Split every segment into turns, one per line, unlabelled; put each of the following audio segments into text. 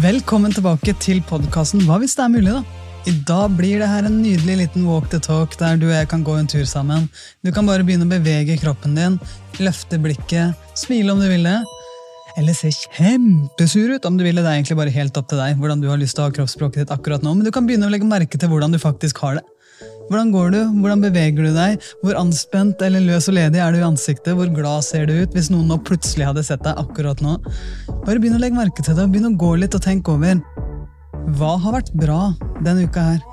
Velkommen tilbake til podkasten Hva hvis det er mulig, da? I dag blir det her en nydelig liten walk the talk der du og jeg kan gå en tur sammen. Du kan bare begynne å bevege kroppen din, løfte blikket, smile om du vil det. Eller se kjempesur ut om du vil det. Det er egentlig bare helt opp til deg hvordan du har lyst til å ha kroppsspråket ditt akkurat nå, men du kan begynne å legge merke til hvordan du faktisk har det. Hvordan går du? Hvordan beveger du deg? Hvor anspent eller løs og ledig er du i ansiktet? Hvor glad ser du ut hvis noen nå plutselig hadde sett deg akkurat nå? Bare begynn å legge merke til det, og begynn å gå litt og tenke over. Hva har vært bra denne uka her?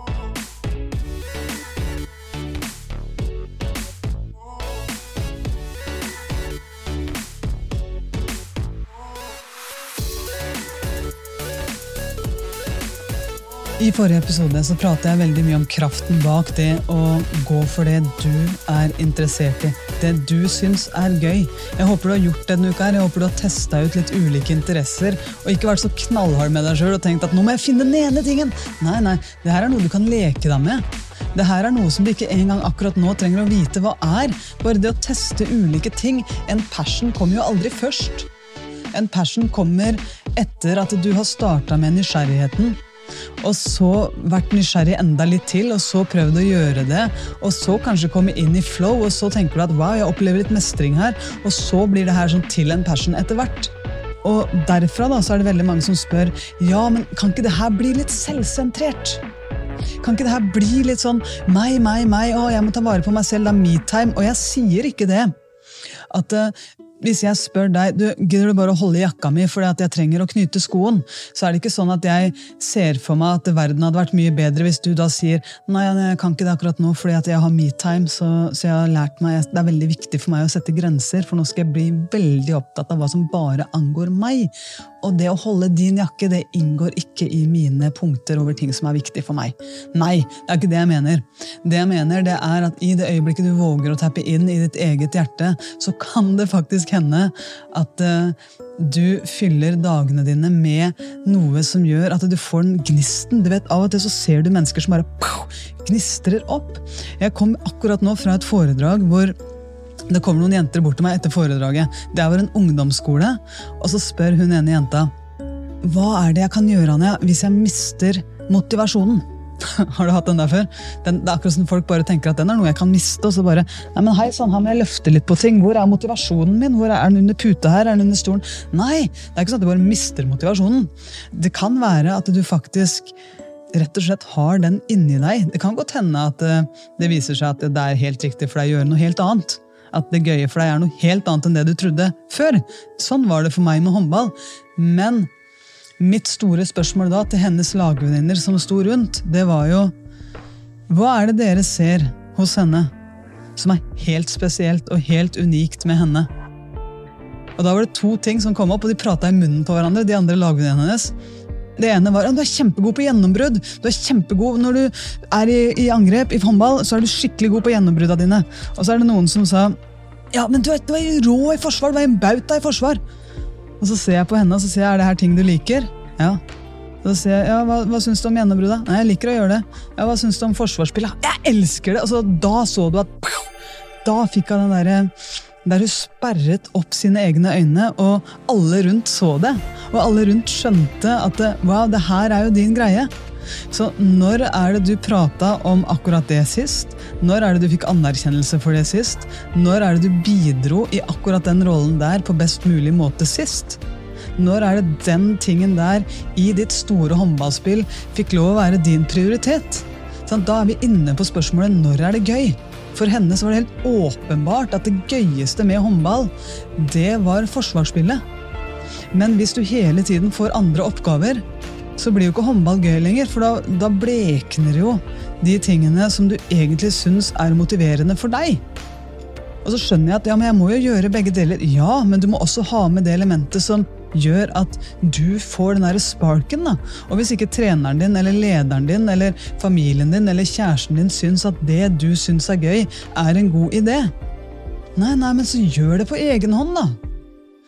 I forrige episode så pratet jeg veldig mye om kraften bak det å gå for det du er interessert i. Det du syns er gøy. Jeg håper du har gjort det denne uka. her. Jeg håper du har testa ut litt ulike interesser og ikke vært så knallhard med deg sjøl og tenkt at nå må jeg finne den ene tingen. Nei, nei, det her er noe du kan leke deg med. Det her er noe som du ikke engang akkurat nå trenger å vite hva er. Bare det å teste ulike ting. En passion kommer jo aldri først. En passion kommer etter at du har starta med nysgjerrigheten og så vært nysgjerrig enda litt til, og så prøvd å gjøre det. Og så kanskje komme inn i flow, og så tenker du at wow, jeg opplever litt mestring her. Og så blir det her sånn til en passion etter hvert. Og derfra da, så er det veldig mange som spør ja, men kan ikke det her bli litt selvsentrert? Kan ikke det her bli litt sånn meg, meg, meg, å, jeg må ta vare på meg selv, det er me-time. Og jeg sier ikke det. At uh, hvis jeg spør deg du, gidder du bare å holde jakka mi fordi at jeg trenger å knyte skoen, så er det ikke sånn at jeg ser for meg at verden hadde vært mye bedre hvis du da sier nei, jeg kan ikke det akkurat nå fordi at jeg har metime, så, så jeg har lært meg det er veldig viktig for meg å sette grenser, for nå skal jeg bli veldig opptatt av hva som bare angår meg. Og det å holde din jakke det inngår ikke i mine punkter over ting som er viktig for meg. Nei, det er ikke det jeg mener. Det jeg mener det er at i det øyeblikket du våger å tappe inn i ditt eget hjerte, så kan det faktisk hende at uh, du fyller dagene dine med noe som gjør at du får den gnisten. Du vet, Av og til så ser du mennesker som bare pow, gnistrer opp. Jeg kom akkurat nå fra et foredrag hvor det kommer noen jenter bort til meg etter foredraget. Det var en ungdomsskole, og så spør hun ene jenta hva er det jeg kan gjøre Anja, hvis jeg mister motivasjonen. Har du hatt den der før? Den, det er akkurat som Folk bare tenker at den er noe jeg kan miste. og så bare, nei men hei sånn, her må jeg løfte litt på ting. Hvor er motivasjonen min? Hvor Er, er den under puta her? Er den under stolen? Nei, det er ikke sånn at du bare mister motivasjonen. Det kan være at du faktisk rett og slett har den inni deg. Det kan godt hende at eh, det viser seg at det er helt riktig for deg å gjøre noe helt annet at det gøye for deg er noe helt annet enn det du trodde før. Sånn var det for meg med håndball. Men mitt store spørsmål da til hennes lagvenninner som sto rundt, det var jo Hva er det dere ser hos henne som er helt spesielt og helt unikt med henne? Og Da var det to ting som kom opp, og de prata i munnen på hverandre. de andre lagvenninnene hennes. Det ene var at du er kjempegod på gjennombrudd. Du er kjempegod Når du er i, i, angrep i håndball, så er du skikkelig god på gjennombruddene dine. Og så er det noen som sa ja, men du du er rå i forsvar, du er en bauta i forsvar. Og så ser jeg på henne og så sier jeg, er det her ting du liker. Ja. Så sier jeg, ja, hva, hva syns du om gjennombruddet? Nei, jeg liker å gjøre det. Ja, Hva syns du om forsvarsspillet? Jeg elsker det! Altså, da så du at Da fikk hun den derre der hun sperret opp sine egne øyne, og alle rundt så det. Og alle rundt skjønte at wow, det her er jo din greie. Så når er det du prata om akkurat det sist? Når er det du fikk anerkjennelse for det sist? Når er det du bidro i akkurat den rollen der på best mulig måte sist? Når er det den tingen der i ditt store håndballspill fikk lov å være din prioritet? Da er vi inne på spørsmålet når er det gøy? For henne så var det helt åpenbart at det gøyeste med håndball, det var forsvarsspillet. Men hvis du hele tiden får andre oppgaver, så blir jo ikke håndball gøy lenger. For da, da blekner jo de tingene som du egentlig syns er motiverende for deg. Og så skjønner jeg at ja, men jeg må jo gjøre begge deler. Ja, men du må også ha med det elementet som gjør at du får den der sparken. da. Og hvis ikke treneren din eller lederen din eller familien din eller kjæresten din syns at det du syns er gøy, er en god idé, nei, nei, men så gjør det på egen hånd, da.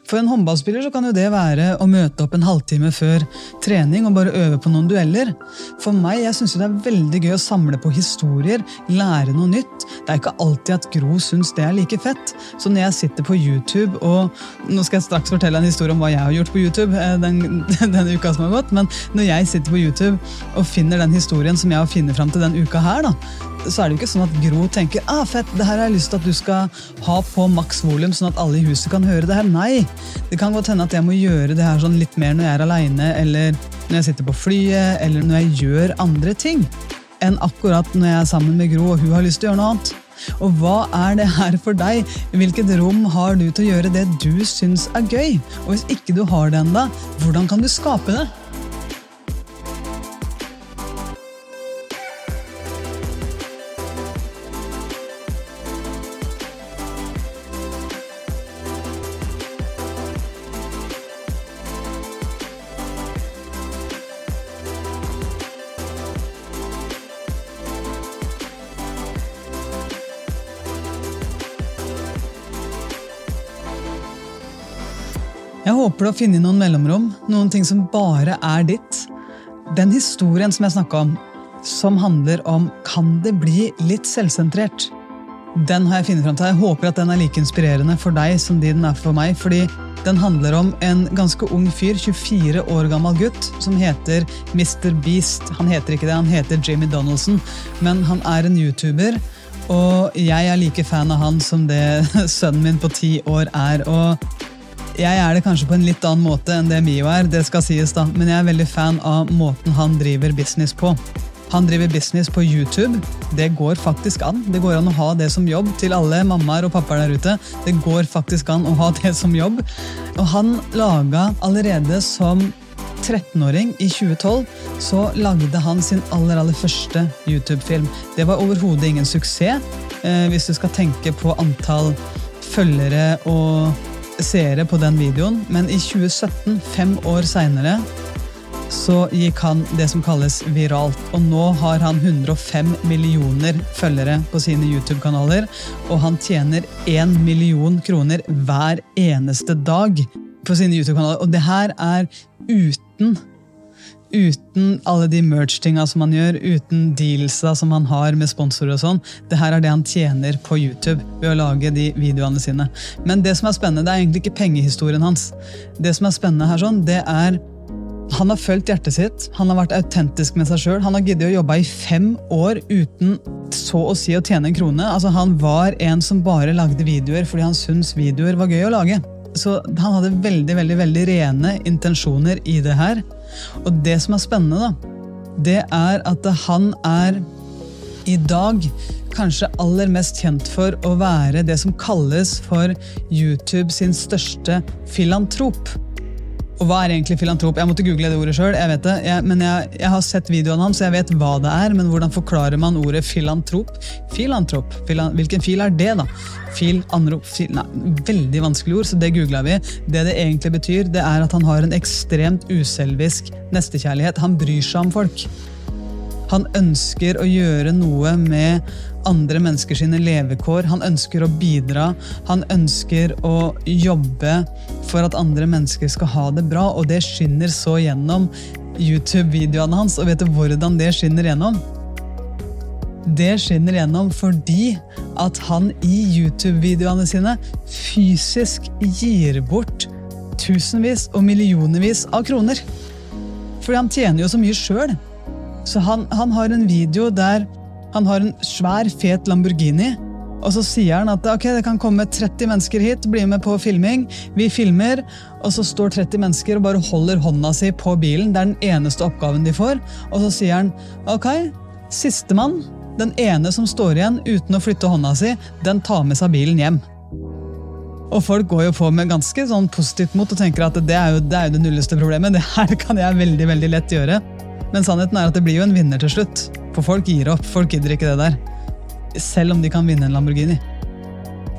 For en håndballspiller så kan jo det være å møte opp en halvtime før trening og bare øve på noen dueller. For meg, jeg syns det er veldig gøy å samle på historier, lære noe nytt. Det er ikke alltid at Gro syns det er like fett. Så når jeg sitter på YouTube og Nå skal jeg straks fortelle en historie om hva jeg har gjort på YouTube den, den, denne uka som har gått, men når jeg sitter på YouTube og finner den historien som jeg har funnet fram til den uka her, da, så er det jo ikke sånn at Gro tenker ah, fett, det her har jeg lyst til at du skal ha på maks volum, sånn at alle i huset kan høre det her. Nei! Det kan godt hende at jeg må gjøre det her sånn litt mer når jeg er aleine, eller når jeg sitter på flyet, eller når jeg gjør andre ting. Enn akkurat når jeg er sammen med Gro og hun har lyst til å gjøre noe annet. Og hva er det her for deg? Hvilket rom har du til å gjøre det du syns er gøy? Og hvis ikke du har det ennå, hvordan kan du skape det? Håper du har funnet noen mellomrom, noen ting som bare er ditt. Den historien som jeg snakka om, som handler om kan det bli litt selvsentrert, den har jeg funnet fram til. Jeg håper at den er like inspirerende for deg som de den er for meg. fordi den handler om en ganske ung fyr, 24 år gammel gutt, som heter Mr. Beast. Han heter ikke det, han heter Jimmy Donaldson, men han er en YouTuber. Og jeg er like fan av han som det sønnen min på ti år er. og jeg er det kanskje på en litt annen måte enn det Mio er, det skal sies da, men jeg er veldig fan av måten han driver business på. Han driver business på YouTube. Det går faktisk an. Det går an å ha det som jobb til alle mammaer og pappaer der ute. Det går faktisk an å ha det som jobb. Og han laga allerede som 13-åring i 2012 så lagde han sin aller aller første YouTube-film. Det var overhodet ingen suksess, eh, hvis du skal tenke på antall følgere og seere på den videoen, men i 2017, fem år seinere, så gikk han det som kalles viralt. Og nå har han 105 millioner følgere på sine YouTube-kanaler. Og han tjener 1 million kroner hver eneste dag på sine YouTube-kanaler. Og det her er uten Uten alle de merch-tinga som han gjør, uten dealsa som han har med sponsorer og sånn. Det her er det han tjener på YouTube ved å lage de videoene sine. Men det som er spennende, det er egentlig ikke pengehistorien hans. Det som er spennende her, sånn, det er han har fulgt hjertet sitt, han har vært autentisk med seg sjøl. Han har giddet å jobbe i fem år uten så å si å tjene en krone. Altså, Han var en som bare lagde videoer fordi han syntes videoer var gøy å lage. Så han hadde veldig, veldig, veldig rene intensjoner i det her. Og det som er spennende, da, det er at han er i dag kanskje aller mest kjent for å være det som kalles for YouTube sin største filantrop. Og hva er egentlig filantrop? Jeg måtte google det ordet sjøl. Jeg vet jeg, men jeg, jeg, har sett videoene hans, jeg vet hva det er. Men hvordan forklarer man ordet filantrop? Filantrop. Filan, hvilken fil er det, da? Fil, anrop, fil, nei, Veldig vanskelig ord, så det googla vi. Det det egentlig betyr, det er at han har en ekstremt uselvisk nestekjærlighet. Han bryr seg om folk. Han ønsker å gjøre noe med andre mennesker sine levekår. Han ønsker å bidra. Han ønsker å jobbe for at andre mennesker skal ha det bra, og det skinner så gjennom YouTube-videoene hans. Og vet du hvordan det skinner gjennom? Det skinner gjennom fordi at han i YouTube-videoene sine fysisk gir bort tusenvis og millionervis av kroner. Fordi han tjener jo så mye sjøl. Så han, han, har en video der han har en svær, fet Lamborghini. Og så sier han at ok, det kan komme 30 mennesker hit, bli med på filming. Vi filmer, og så står 30 mennesker og bare holder hånda si på bilen. Det er den eneste oppgaven de får. Og så sier han ok, sistemann, den ene som står igjen uten å flytte hånda si, den tar med seg bilen hjem. Og folk går jo på med ganske sånn positivt mot og tenker at det er jo det, er jo det nulleste problemet. Det her kan jeg veldig, veldig lett gjøre. Men sannheten er at det blir jo en vinner til slutt. For folk gir opp. Folk gidder ikke det der. Selv om de kan vinne en Lamborghini.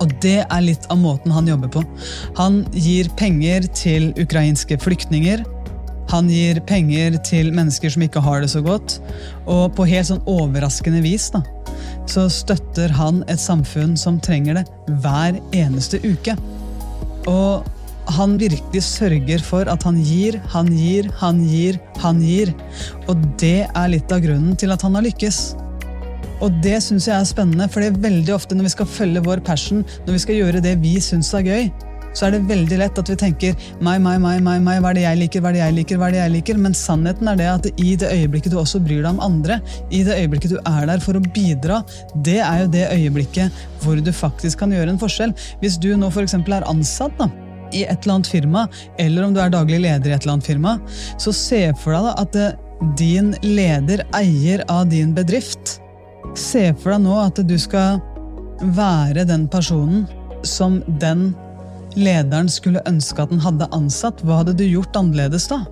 Og det er litt av måten han jobber på. Han gir penger til ukrainske flyktninger. Han gir penger til mennesker som ikke har det så godt. Og på helt sånn overraskende vis da, så støtter han et samfunn som trenger det hver eneste uke. Og han virkelig sørger for at han gir, han gir, han gir, han gir. Og det er litt av grunnen til at han har lykkes. Og det syns jeg er spennende, for det er veldig ofte når vi skal følge vår passion, når vi skal gjøre det vi syns er gøy, så er det veldig lett at vi tenker meg, meg, meg, meg, meg, hva er det jeg liker, hva er det jeg liker, hva er det jeg liker? Men sannheten er det at i det øyeblikket du også bryr deg om andre, i det øyeblikket du er der for å bidra, det er jo det øyeblikket hvor du faktisk kan gjøre en forskjell. Hvis du nå f.eks. er ansatt da, i et eller annet firma, eller om du er daglig leder i et eller annet firma, så se for deg at eh, din leder, eier av din bedrift, Se for deg nå at du skal være den personen som den lederen skulle ønske at den hadde ansatt. Hva hadde du gjort annerledes da?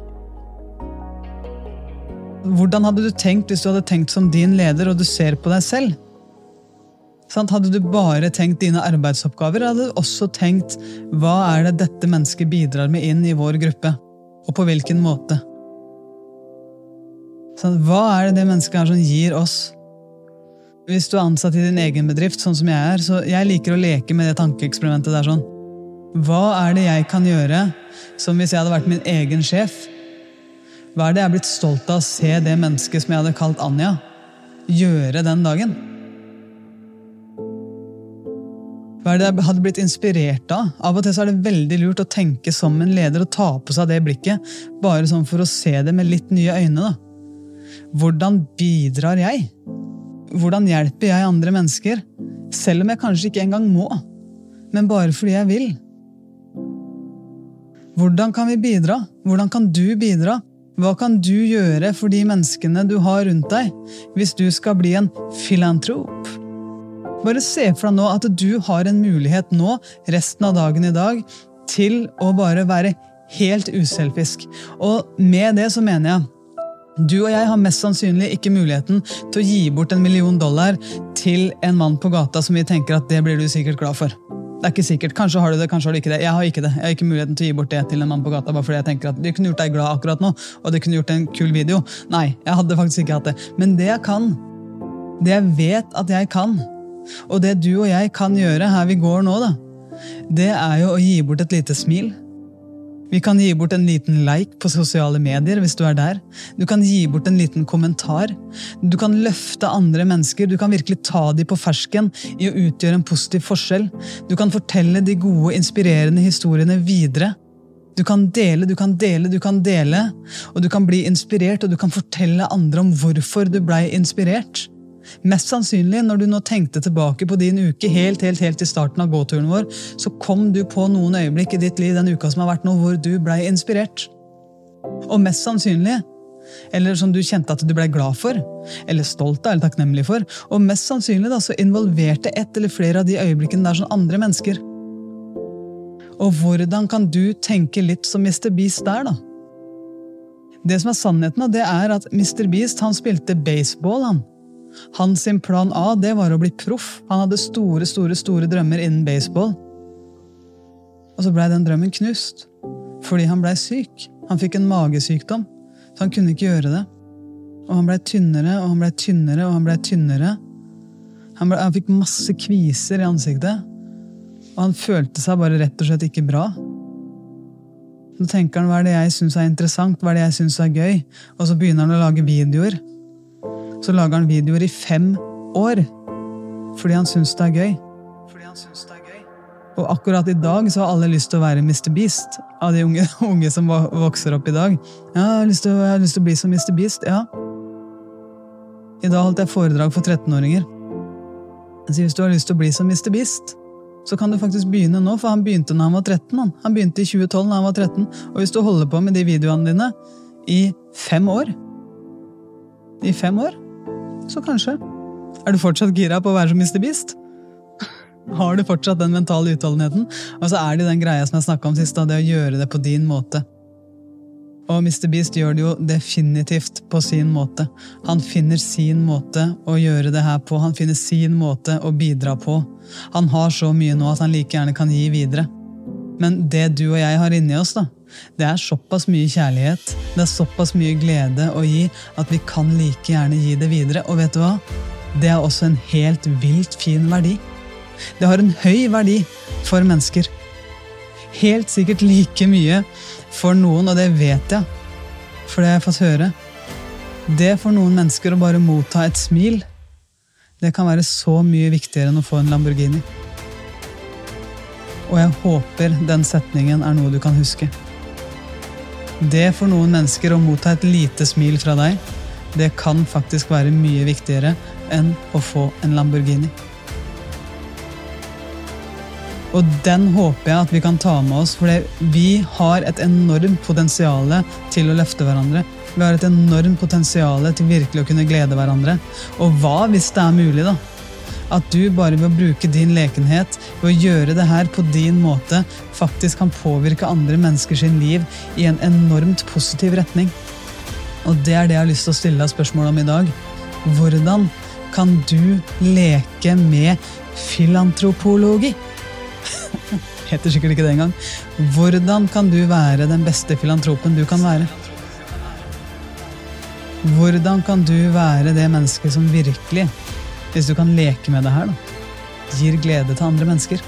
Hvordan hadde du tenkt hvis du hadde tenkt som din leder og du ser på deg selv? Hadde du bare tenkt dine arbeidsoppgaver, hadde du også tenkt hva er det dette mennesket bidrar med inn i vår gruppe, og på hvilken måte? Hva er det det mennesket her som gir oss? Hvis du er ansatt i din egen bedrift, sånn som jeg er, så jeg liker å leke med det tankeeksperimentet der sånn. Hva er det jeg kan gjøre som hvis jeg hadde vært min egen sjef? Hva er det jeg er blitt stolt av å se det mennesket som jeg hadde kalt Anja, gjøre den dagen? Hva er det jeg hadde blitt inspirert av? Av og til er det veldig lurt å tenke som en leder og ta på seg det blikket, bare sånn for å se det med litt nye øyne. da. Hvordan bidrar jeg? Hvordan hjelper jeg andre mennesker, selv om jeg kanskje ikke engang må, men bare fordi jeg vil? Hvordan kan vi bidra? Hvordan kan du bidra? Hva kan du gjøre for de menneskene du har rundt deg, hvis du skal bli en filantrop? Bare se for deg nå at du har en mulighet nå, resten av dagen i dag, til å bare være helt uselfisk. Og med det så mener jeg du og jeg har mest sannsynlig ikke muligheten til å gi bort en million dollar til en mann på gata som vi tenker at det blir du sikkert glad for. Det er ikke sikkert. Kanskje har du det, kanskje har du ikke det. Jeg har ikke det. Jeg har ikke muligheten til å gi bort det til en mann på gata bare fordi jeg tenker at det kunne gjort deg glad akkurat nå, og det kunne gjort en kul video. Nei, jeg hadde faktisk ikke hatt det. Men det jeg kan, det jeg vet at jeg kan, og det du og jeg kan gjøre her vi går nå, da, det er jo å gi bort et lite smil vi kan gi bort en liten like på sosiale medier hvis du er der. Du kan gi bort en liten kommentar. Du kan løfte andre mennesker. Du kan virkelig ta dem på fersken i å utgjøre en positiv forskjell. Du kan fortelle de gode, inspirerende historiene videre. Du kan dele, du kan dele, du kan dele. Og du kan bli inspirert, og du kan fortelle andre om hvorfor du blei inspirert. Mest sannsynlig, når du nå tenkte tilbake på din uke helt, helt, helt i starten av gåturen vår, så kom du på noen øyeblikk i ditt liv den uka som har vært nå, hvor du blei inspirert. Og mest sannsynlig, eller som du kjente at du blei glad for, eller stolt av, eller takknemlig for, og mest sannsynlig da, så involverte ett eller flere av de øyeblikkene der som andre mennesker. Og hvordan kan du tenke litt som Mr. Beast der, da? Det som er sannheten, det er at Mr. Beast han spilte baseball. han. Hans plan A det var å bli proff. Han hadde store store, store drømmer innen baseball. Og så blei den drømmen knust. Fordi han blei syk. Han fikk en magesykdom, så han kunne ikke gjøre det. Og han blei tynnere og han blei tynnere og han blei tynnere. Han, ble, han fikk masse kviser i ansiktet. Og han følte seg bare rett og slett ikke bra. Så tenker han hva er det jeg syns er interessant, hva er det jeg syns er gøy? Og så begynner han å lage videoer så lager han videoer i fem år. Fordi han syns det er gøy. Det er gøy. Og akkurat i dag så har alle lyst til å være Mr. Beast. Av de unge, unge som vokser opp i dag. Ja, jeg har, lyst til, jeg har lyst til å bli som Mr. Beast. Ja. I dag holdt jeg foredrag for 13-åringer. Så hvis du har lyst til å bli som Mr. Beast, så kan du faktisk begynne nå, for han begynte når han var 13. Han, han begynte i 2012 når han var 13. Og hvis du holder på med de videoene dine i fem år I fem år så kanskje. Er du fortsatt gira på å være som Mr. Beast? Har du fortsatt den mentale utholdenheten? Og så er det den greia som jeg snakka om sist, det å gjøre det på din måte. Og Mr. Beast gjør det jo definitivt på sin måte. Han finner sin måte å gjøre det her på. Han finner sin måte å bidra på. Han har så mye nå at han like gjerne kan gi videre. Men det du og jeg har inni oss, da, det er såpass mye kjærlighet, det er såpass mye glede å gi, at vi kan like gjerne gi det videre. Og vet du hva? Det er også en helt vilt fin verdi. Det har en høy verdi for mennesker. helt sikkert like mye for noen, og det vet jeg, for det har jeg fått høre. Det for noen mennesker å bare motta et smil, det kan være så mye viktigere enn å få en Lamborghini. Og jeg håper den setningen er noe du kan huske. Det for noen mennesker å motta et lite smil fra deg, det kan faktisk være mye viktigere enn å få en Lamborghini. Og den håper jeg at vi kan ta med oss, for vi har et enormt potensial til å løfte hverandre. Vi har et enormt potensial til virkelig å kunne glede hverandre. Og hva hvis det er mulig, da? At du bare ved å bruke din lekenhet, ved å gjøre det her på din måte, faktisk kan påvirke andre menneskers liv i en enormt positiv retning. Og det er det jeg har lyst til å stille deg spørsmål om i dag. Hvordan kan du leke med filantropologi? Heter sikkert ikke det engang. Hvordan kan du være den beste filantropen du kan være? Hvordan kan du være det mennesket som virkelig, hvis du kan leke med det her, da, gir glede til andre mennesker?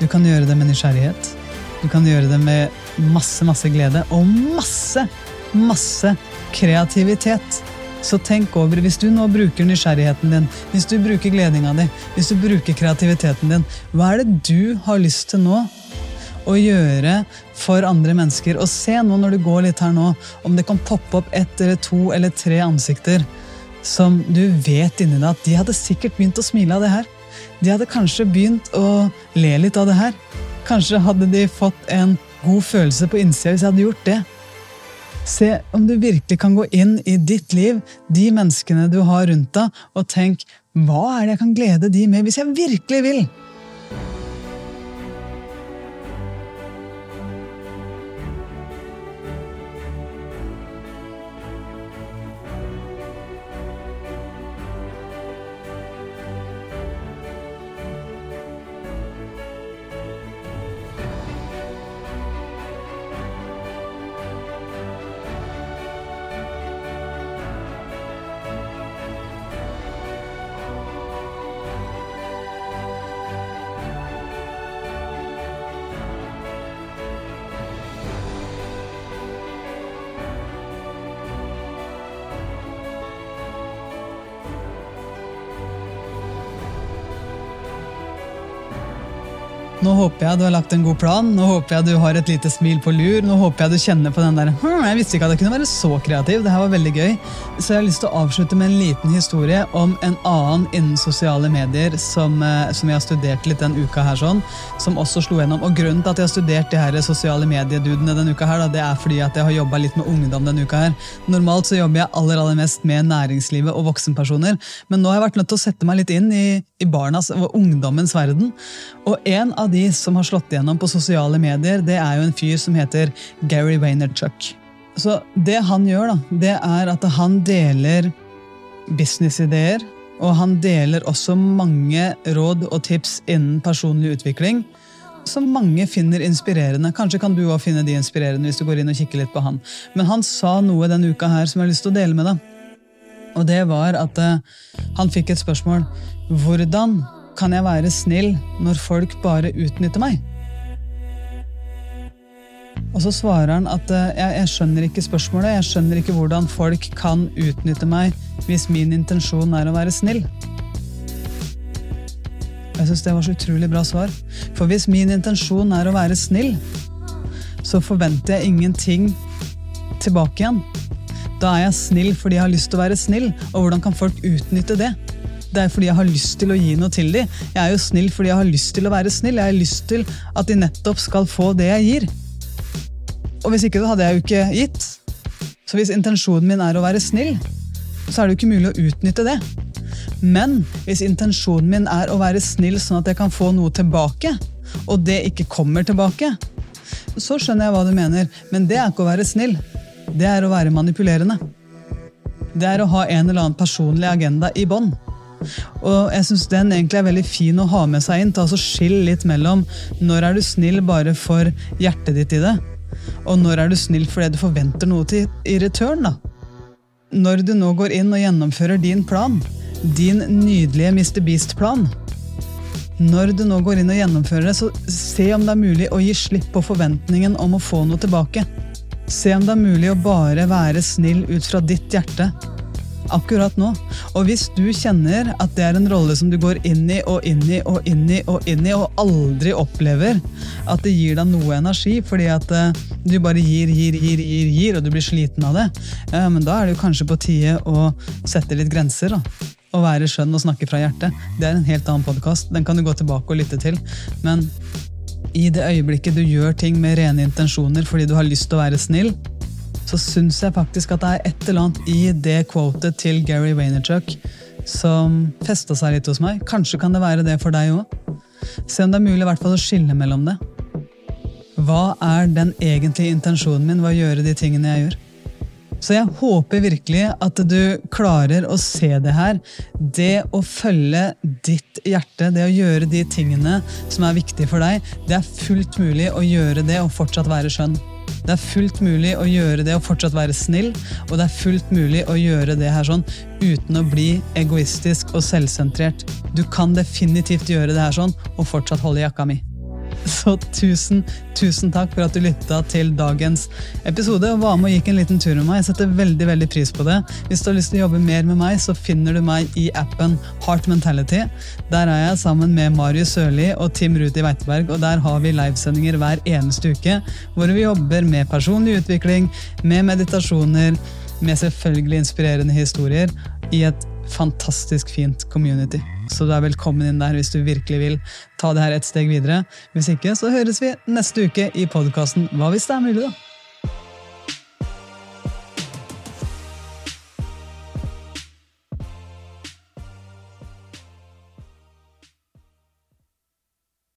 Du kan gjøre det med nysgjerrighet. Du kan gjøre det med masse, masse glede og masse, masse kreativitet. Så tenk over, hvis du nå bruker nysgjerrigheten din, hvis du bruker gledinga di, hvis du bruker kreativiteten din, hva er det du har lyst til nå å gjøre for andre mennesker? Og se nå når du går litt her nå, om det kan poppe opp ett eller to eller tre ansikter som du vet inni deg at de hadde sikkert begynt å smile av det her. De hadde kanskje begynt å le litt av det her. Kanskje hadde de fått en god følelse på innsida hvis jeg hadde gjort det. Se om du virkelig kan gå inn i ditt liv, de menneskene du har rundt deg, og tenk hva er det jeg kan glede de med, hvis jeg virkelig vil? Nå håper jeg du har lagt en god plan, nå håper jeg du har et lite smil på lur. Nå håper jeg du kjenner på den der hm, Jeg visste ikke at jeg kunne være så kreativ. Det her var veldig gøy. Så jeg har lyst til å avslutte med en liten historie om en annen innen sosiale medier som, eh, som jeg har studert litt den uka her, sånn, som også slo gjennom. Og grunnen til at jeg har studert de her sosiale mediedudene denne uka her, da, det er fordi at jeg har jobba litt med ungdom denne uka her. Normalt så jobber jeg aller, aller mest med næringslivet og voksenpersoner, men nå har jeg vært nødt til å sette meg litt inn i, i barnas og ungdommens verden. Og en av de som har slått igjennom på sosiale medier, det er jo en fyr som heter Gary Vaynerchuk. Så det han gjør, da, det er at han deler businessideer, og han deler også mange råd og tips innen personlig utvikling som mange finner inspirerende. Kanskje kan du også finne de inspirerende hvis du går inn og kikker litt på han. Men han sa noe denne uka her som jeg har lyst til å dele med deg. Og det var at uh, han fikk et spørsmål. Hvordan kan jeg være snill når folk bare utnytter meg? Og så svarer han at eh, jeg, jeg, skjønner ikke spørsmålet, jeg skjønner ikke hvordan folk kan utnytte meg hvis min intensjon er å være snill. Jeg syns det var så utrolig bra svar. For hvis min intensjon er å være snill, så forventer jeg ingenting tilbake igjen. Da er jeg snill fordi jeg har lyst til å være snill, og hvordan kan folk utnytte det? Det er fordi jeg har lyst til å gi noe til dem. Jeg er jo snill fordi jeg har lyst til å være snill. Jeg har lyst til at de nettopp skal få det jeg gir. Og hvis ikke, så hadde jeg jo ikke gitt. Så hvis intensjonen min er å være snill, så er det jo ikke mulig å utnytte det. Men hvis intensjonen min er å være snill sånn at jeg kan få noe tilbake, og det ikke kommer tilbake, så skjønner jeg hva du mener. Men det er ikke å være snill. Det er å være manipulerende. Det er å ha en eller annen personlig agenda i bånd. Og jeg syns den egentlig er veldig fin å ha med seg inn. Ta så Skill litt mellom når er du snill bare for hjertet ditt i det, og når er du snill fordi du forventer noe til, i return. da. Når du nå går inn og gjennomfører din plan, din nydelige Mr. Beast-plan, Når du nå går inn og gjennomfører det, så se om det er mulig å gi slipp på forventningen om å få noe tilbake. Se om det er mulig å bare være snill ut fra ditt hjerte akkurat nå. Og hvis du kjenner at det er en rolle som du går inn i og inn i og inn i og inn i, og aldri opplever at det gir deg noe energi, fordi at uh, du bare gir, gir, gir, gir, gir, og du blir sliten av det, ja, men da er det jo kanskje på tide å sette litt grenser. da. Å være skjønn og snakke fra hjertet. Det er en helt annen podkast. Den kan du gå tilbake og lytte til. Men i det øyeblikket du gjør ting med rene intensjoner fordi du har lyst til å være snill, så syns jeg faktisk at det er et eller annet i det quotet til Gary Vaynerchuk som festa seg litt hos meg. Kanskje kan det være det for deg òg. Se om det er mulig i hvert fall å skille mellom det. Hva er den egentlige intensjonen min ved å gjøre de tingene jeg gjør? Så jeg håper virkelig at du klarer å se det her. Det å følge ditt hjerte, det å gjøre de tingene som er viktige for deg, det er fullt mulig å gjøre det og fortsatt være skjønn. Det er fullt mulig å gjøre det og fortsatt være snill, og det er fullt mulig å gjøre det her sånn uten å bli egoistisk og selvsentrert. Du kan definitivt gjøre det her sånn og fortsatt holde jakka mi. Så tusen, tusen takk for at du lytta til dagens episode og var med og gikk en liten tur med meg. Jeg setter veldig veldig pris på det. Hvis du har lyst til å jobbe mer med meg, så finner du meg i appen Heart Mentality. Der er jeg sammen med Marius Sørli og Tim Ruti Weiteberg, og der har vi livesendinger hver eneste uke hvor vi jobber med personlig utvikling, med meditasjoner, med selvfølgelig inspirerende historier i et fantastisk fint community. Så du er velkommen inn der hvis du virkelig vil ta det her et steg videre. Hvis ikke, så høres vi neste uke i podkasten Hva hvis det er mulig, da?